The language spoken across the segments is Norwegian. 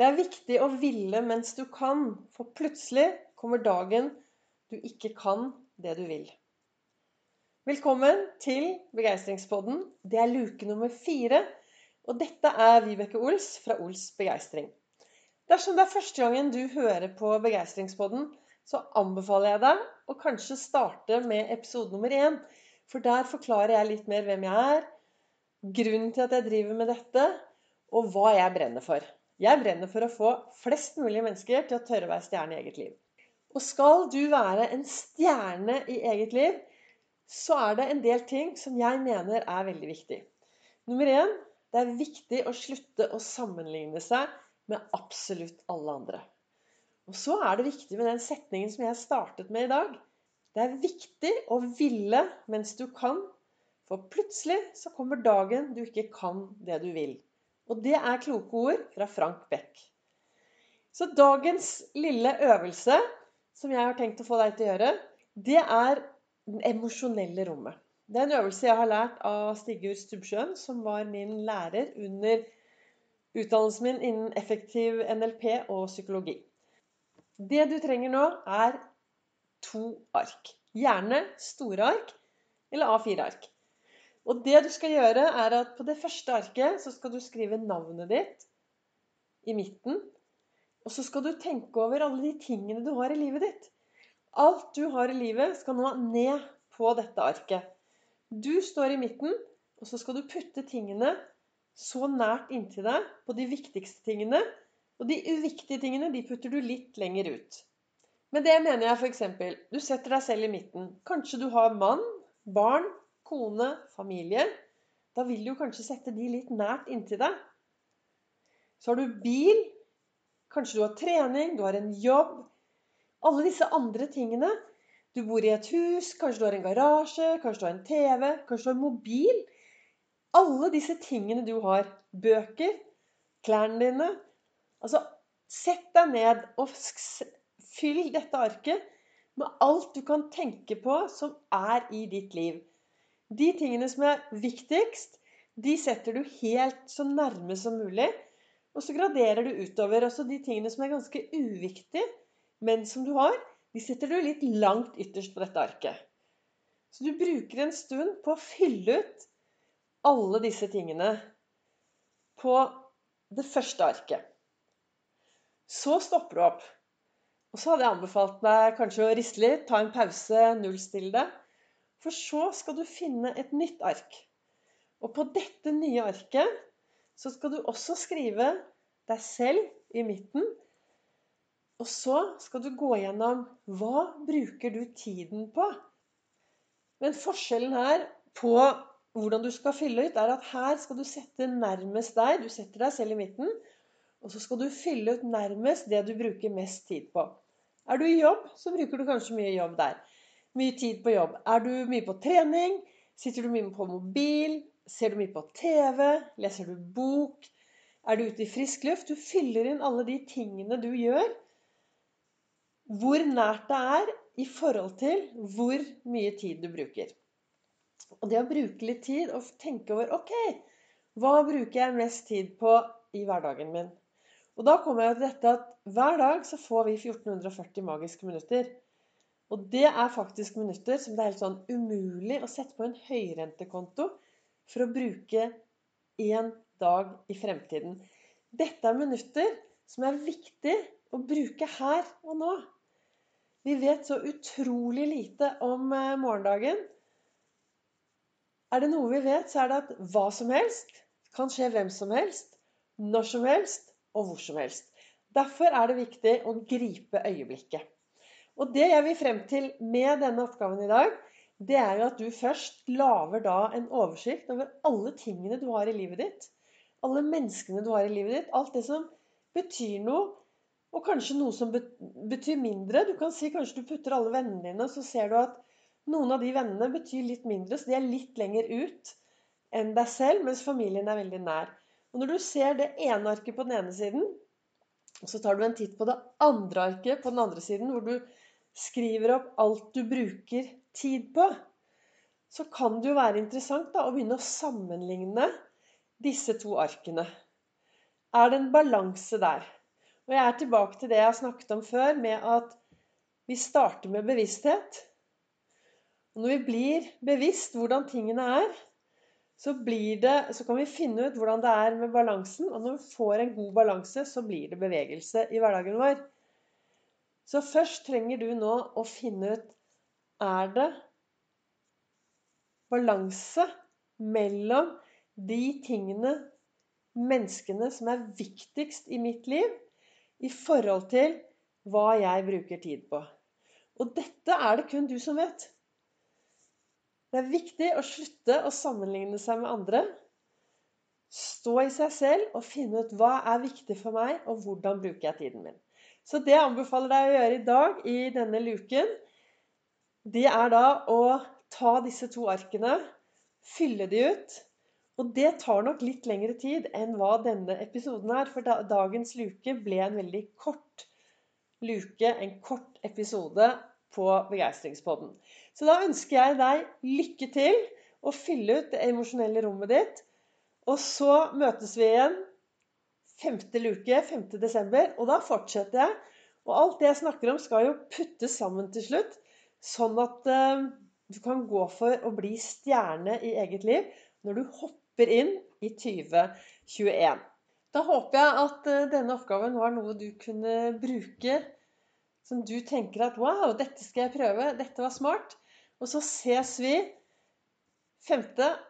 Det er viktig å ville mens du kan, for plutselig kommer dagen du ikke kan det du vil. Velkommen til Begeistringspodden. Det er luke nummer fire. Og dette er Vibeke Ols fra Ols Begeistring. Dersom det er første gangen du hører på Begeistringspodden, så anbefaler jeg deg å kanskje starte med episode nummer én. For der forklarer jeg litt mer hvem jeg er, grunnen til at jeg driver med dette, og hva jeg brenner for. Jeg brenner for å få flest mulig mennesker til å tørre å være stjerne i eget liv. Og skal du være en stjerne i eget liv, så er det en del ting som jeg mener er veldig viktig. Nummer én det er viktig å slutte å sammenligne seg med absolutt alle andre. Og så er det viktig med den setningen som jeg startet med i dag. Det er viktig å ville mens du kan, for plutselig så kommer dagen du ikke kan det du vil. Og det er kloke ord fra Frank Beck. Så dagens lille øvelse som jeg har tenkt å få deg til å gjøre, det er det emosjonelle rommet. Det er en øvelse jeg har lært av Stigurd Stubbsjøen, som var min lærer under utdannelsen min innen effektiv NLP og psykologi. Det du trenger nå, er to ark. Gjerne store ark eller A4-ark. Og det du skal gjøre, er at på det første arket så skal du skrive navnet ditt i midten. Og så skal du tenke over alle de tingene du har i livet ditt. Alt du har i livet, skal nå ned på dette arket. Du står i midten, og så skal du putte tingene så nært inntil deg på de viktigste tingene. Og de uviktige tingene de putter du litt lenger ut. Med det mener jeg f.eks. du setter deg selv i midten. Kanskje du har mann, barn, kone, familie, da vil du kanskje sette de litt nært inntil deg. Så har du bil, kanskje du har trening, du har en jobb. Alle disse andre tingene. Du bor i et hus, kanskje du har en garasje, kanskje du har en TV, kanskje du har en mobil. Alle disse tingene du har. Bøker, klærne dine. Altså, sett deg ned og fyll dette arket med alt du kan tenke på som er i ditt liv. De tingene som er viktigst, de setter du helt så nærme som mulig. Og så graderer du utover. Altså de tingene som er ganske uviktige, men som du har, de setter du litt langt ytterst på dette arket. Så du bruker en stund på å fylle ut alle disse tingene på det første arket. Så stopper du opp. Og så hadde jeg anbefalt deg kanskje å riste litt, ta en pause, nullstille det. For så skal du finne et nytt ark. Og på dette nye arket så skal du også skrive deg selv i midten. Og så skal du gå gjennom hva bruker du tiden på. Men forskjellen her på hvordan du skal fylle ut, er at her skal du sette nærmest deg. Du setter deg selv i midten. Og så skal du fylle ut nærmest det du bruker mest tid på. Er du i jobb, så bruker du kanskje mye jobb der mye tid på jobb? Er du mye på trening? Sitter du mye på mobil? Ser du mye på TV? Leser du bok? Er du ute i frisk luft? Du fyller inn alle de tingene du gjør. Hvor nært det er i forhold til hvor mye tid du bruker. Og det å bruke litt tid og tenke over Ok, hva bruker jeg mest tid på i hverdagen min? Og da kommer jeg til dette at hver dag så får vi 1440 magiske minutter. Og det er faktisk minutter som det er helt sånn umulig å sette på en høyrentekonto for å bruke én dag i fremtiden. Dette er minutter som er viktig å bruke her og nå. Vi vet så utrolig lite om eh, morgendagen. Er det noe vi vet, så er det at hva som helst kan skje hvem som helst, når som helst og hvor som helst. Derfor er det viktig å gripe øyeblikket. Og det jeg vil frem til med denne oppgaven i dag, det er jo at du først lager da en oversikt over alle tingene du har i livet ditt. Alle menneskene du har i livet ditt. Alt det som betyr noe, og kanskje noe som betyr mindre. Du kan si kanskje du putter alle vennene dine, og så ser du at noen av de vennene betyr litt mindre, så de er litt lenger ut enn deg selv, mens familien er veldig nær. Og når du ser det ene arket på den ene siden, så tar du en titt på det andre arket på den andre siden, hvor du skriver opp alt du bruker tid på, så kan det jo være interessant da, å begynne å sammenligne disse to arkene. Er det en balanse der? Og jeg er tilbake til det jeg har snakket om før, med at vi starter med bevissthet. Og når vi blir bevisst hvordan tingene er, så, det, så, kan vi finne ut hvordan det er med balansen. Og når vi får en god balanse, så blir det bevegelse i hverdagen vår. Så først trenger du nå å finne ut Er det balanse mellom de tingene, menneskene, som er viktigst i mitt liv, i forhold til hva jeg bruker tid på? Og dette er det kun du som vet. Det er viktig å slutte å sammenligne seg med andre. Stå i seg selv og finne ut hva er viktig for meg, og hvordan bruker jeg tiden min. Så det jeg anbefaler deg å gjøre i dag i denne luken, det er da å ta disse to arkene, fylle de ut. Og det tar nok litt lengre tid enn hva denne episoden er, for dagens luke ble en veldig kort luke, en kort episode på Begeistringspodden. Så da ønsker jeg deg lykke til å fylle ut det emosjonelle rommet ditt. Og så møtes vi igjen femte luke, 5. desember. Og da fortsetter jeg. Og alt det jeg snakker om, skal jo puttes sammen til slutt. Sånn at uh, du kan gå for å bli stjerne i eget liv når du hopper inn i 2021. Da håper jeg at uh, denne oppgaven var noe du kunne bruke som du tenker at Wow, dette skal jeg prøve. Dette var smart. Og så ses vi 5.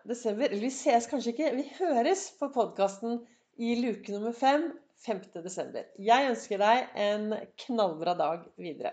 desember. Eller vi ses kanskje ikke. Vi høres på podkasten i luke nummer 5 5. desember. Jeg ønsker deg en knallbra dag videre.